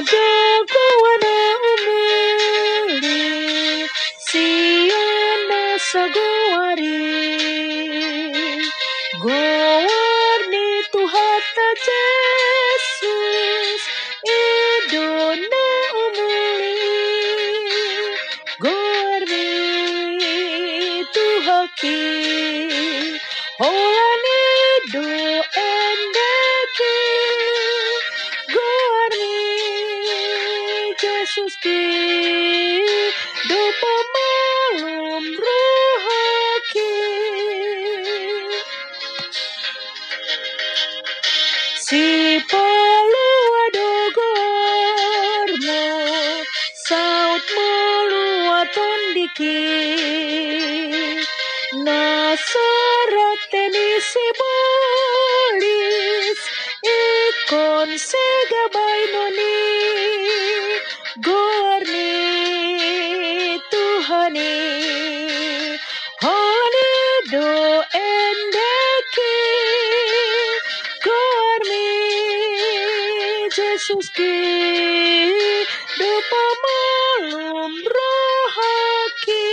Radhe Jesus ki Dopa malum rohaki. Si palua dogormo Saut melua tondiki Nasarat tenisi bolis Ikon segabay noni Gorni Tuhani Hani do endeki. Gormi Jesus ki Do pamalum rohaki.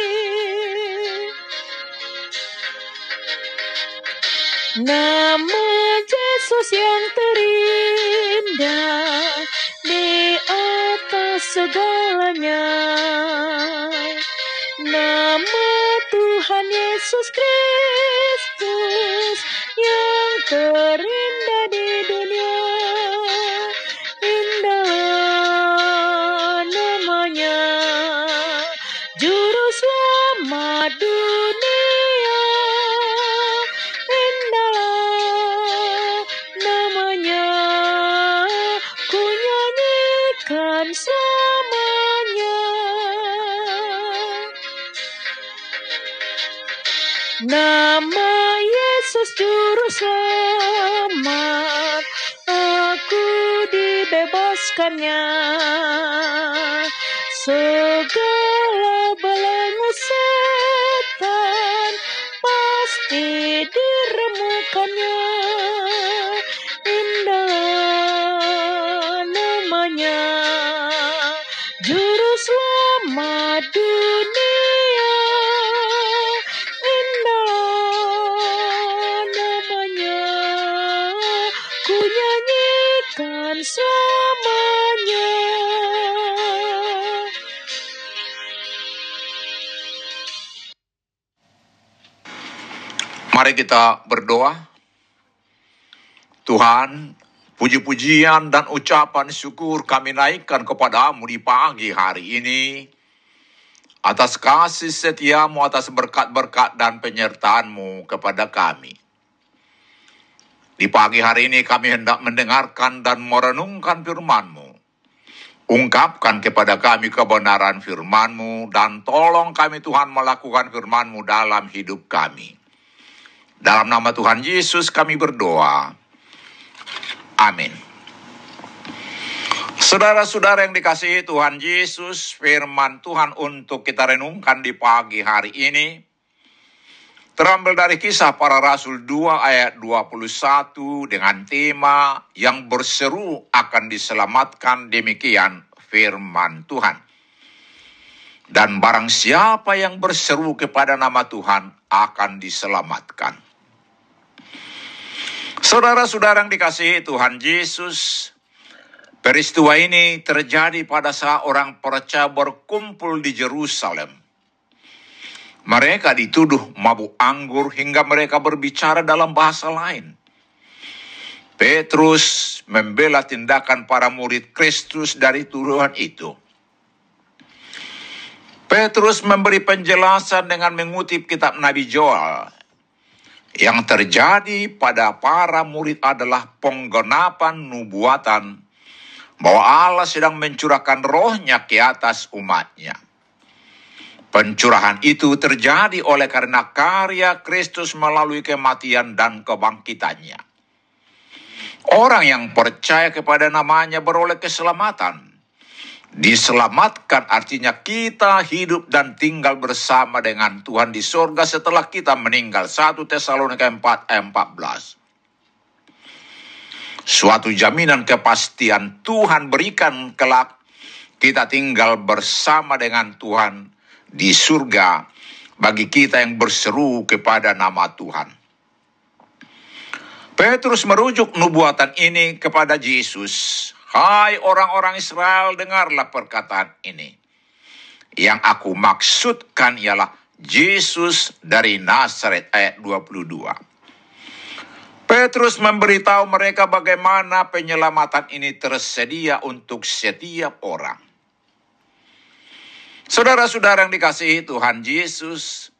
Nama Yesus yang terindah Yesus Kristus yang terindah di dunia. Indah namanya, Juru Selamat dunia. Nama Yesus Juru Selamat, aku dibebaskannya. Segala Mari kita berdoa. Tuhan, puji-pujian dan ucapan syukur kami naikkan kepadamu di pagi hari ini. Atas kasih setiamu, atas berkat-berkat dan penyertaanmu kepada kami. Di pagi hari ini kami hendak mendengarkan dan merenungkan firman-Mu. Ungkapkan kepada kami kebenaran firman-Mu dan tolong kami Tuhan melakukan firman-Mu dalam hidup kami. Dalam nama Tuhan Yesus kami berdoa. Amin. Saudara-saudara yang dikasihi Tuhan Yesus, firman Tuhan untuk kita renungkan di pagi hari ini terambil dari kisah para rasul 2 ayat 21 dengan tema yang berseru akan diselamatkan demikian firman Tuhan. Dan barang siapa yang berseru kepada nama Tuhan akan diselamatkan. Saudara-saudara yang dikasihi Tuhan Yesus, peristiwa ini terjadi pada saat orang percaya berkumpul di Jerusalem. Mereka dituduh mabuk anggur hingga mereka berbicara dalam bahasa lain. Petrus membela tindakan para murid Kristus dari tuduhan itu. Petrus memberi penjelasan dengan mengutip kitab Nabi Joel. Yang terjadi pada para murid adalah penggenapan nubuatan bahwa Allah sedang mencurahkan rohnya ke atas umatnya. Pencurahan itu terjadi oleh karena karya Kristus melalui kematian dan kebangkitannya. Orang yang percaya kepada namanya beroleh keselamatan. Diselamatkan artinya kita hidup dan tinggal bersama dengan Tuhan di sorga setelah kita meninggal. 1 Tesalonika 4 ayat 14. Suatu jaminan kepastian Tuhan berikan kelak kita tinggal bersama dengan Tuhan di surga bagi kita yang berseru kepada nama Tuhan. Petrus merujuk nubuatan ini kepada Yesus. Hai orang-orang Israel, dengarlah perkataan ini. Yang aku maksudkan ialah Yesus dari Nazaret ayat 22. Petrus memberitahu mereka bagaimana penyelamatan ini tersedia untuk setiap orang. Saudara-saudara yang dikasihi Tuhan Yesus,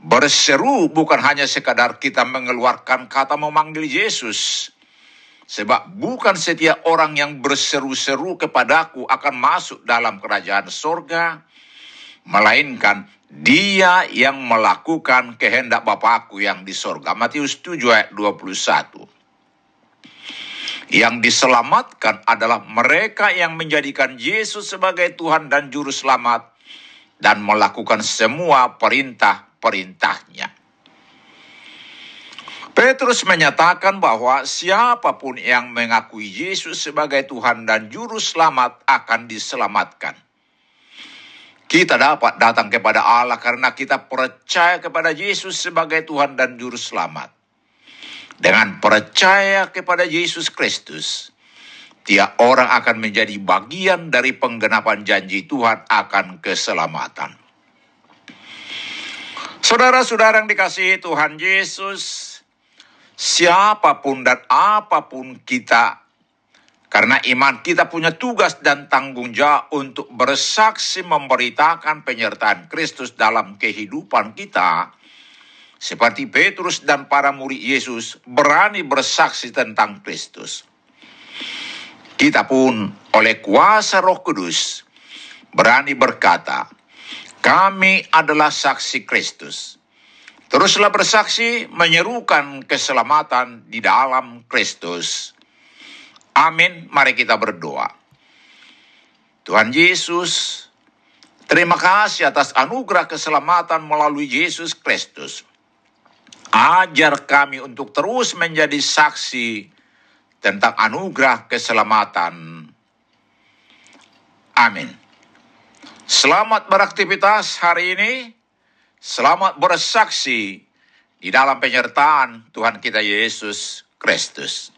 berseru bukan hanya sekadar kita mengeluarkan kata memanggil Yesus. Sebab bukan setiap orang yang berseru-seru kepadaku akan masuk dalam kerajaan sorga, melainkan dia yang melakukan kehendak Bapakku yang di sorga. Matius 7 ayat 21. Yang diselamatkan adalah mereka yang menjadikan Yesus sebagai Tuhan dan Juru Selamat dan melakukan semua perintah-perintahnya. Petrus menyatakan bahwa siapa pun yang mengakui Yesus sebagai Tuhan dan Juru Selamat akan diselamatkan. Kita dapat datang kepada Allah karena kita percaya kepada Yesus sebagai Tuhan dan Juru Selamat. Dengan percaya kepada Yesus Kristus, tiap orang akan menjadi bagian dari penggenapan janji Tuhan akan keselamatan. Saudara-saudara yang dikasihi Tuhan Yesus, siapa pun dan apa pun kita, karena iman kita punya tugas dan tanggung jawab untuk bersaksi memberitakan penyertaan Kristus dalam kehidupan kita, seperti Petrus dan para murid Yesus berani bersaksi tentang Kristus. Kita pun oleh kuasa Roh Kudus berani berkata, "Kami adalah saksi Kristus." Teruslah bersaksi menyerukan keselamatan di dalam Kristus. Amin. Mari kita berdoa. Tuhan Yesus, terima kasih atas anugerah keselamatan melalui Yesus Kristus. Ajar kami untuk terus menjadi saksi tentang anugerah keselamatan. Amin. Selamat beraktivitas hari ini. Selamat bersaksi di dalam penyertaan Tuhan kita Yesus Kristus.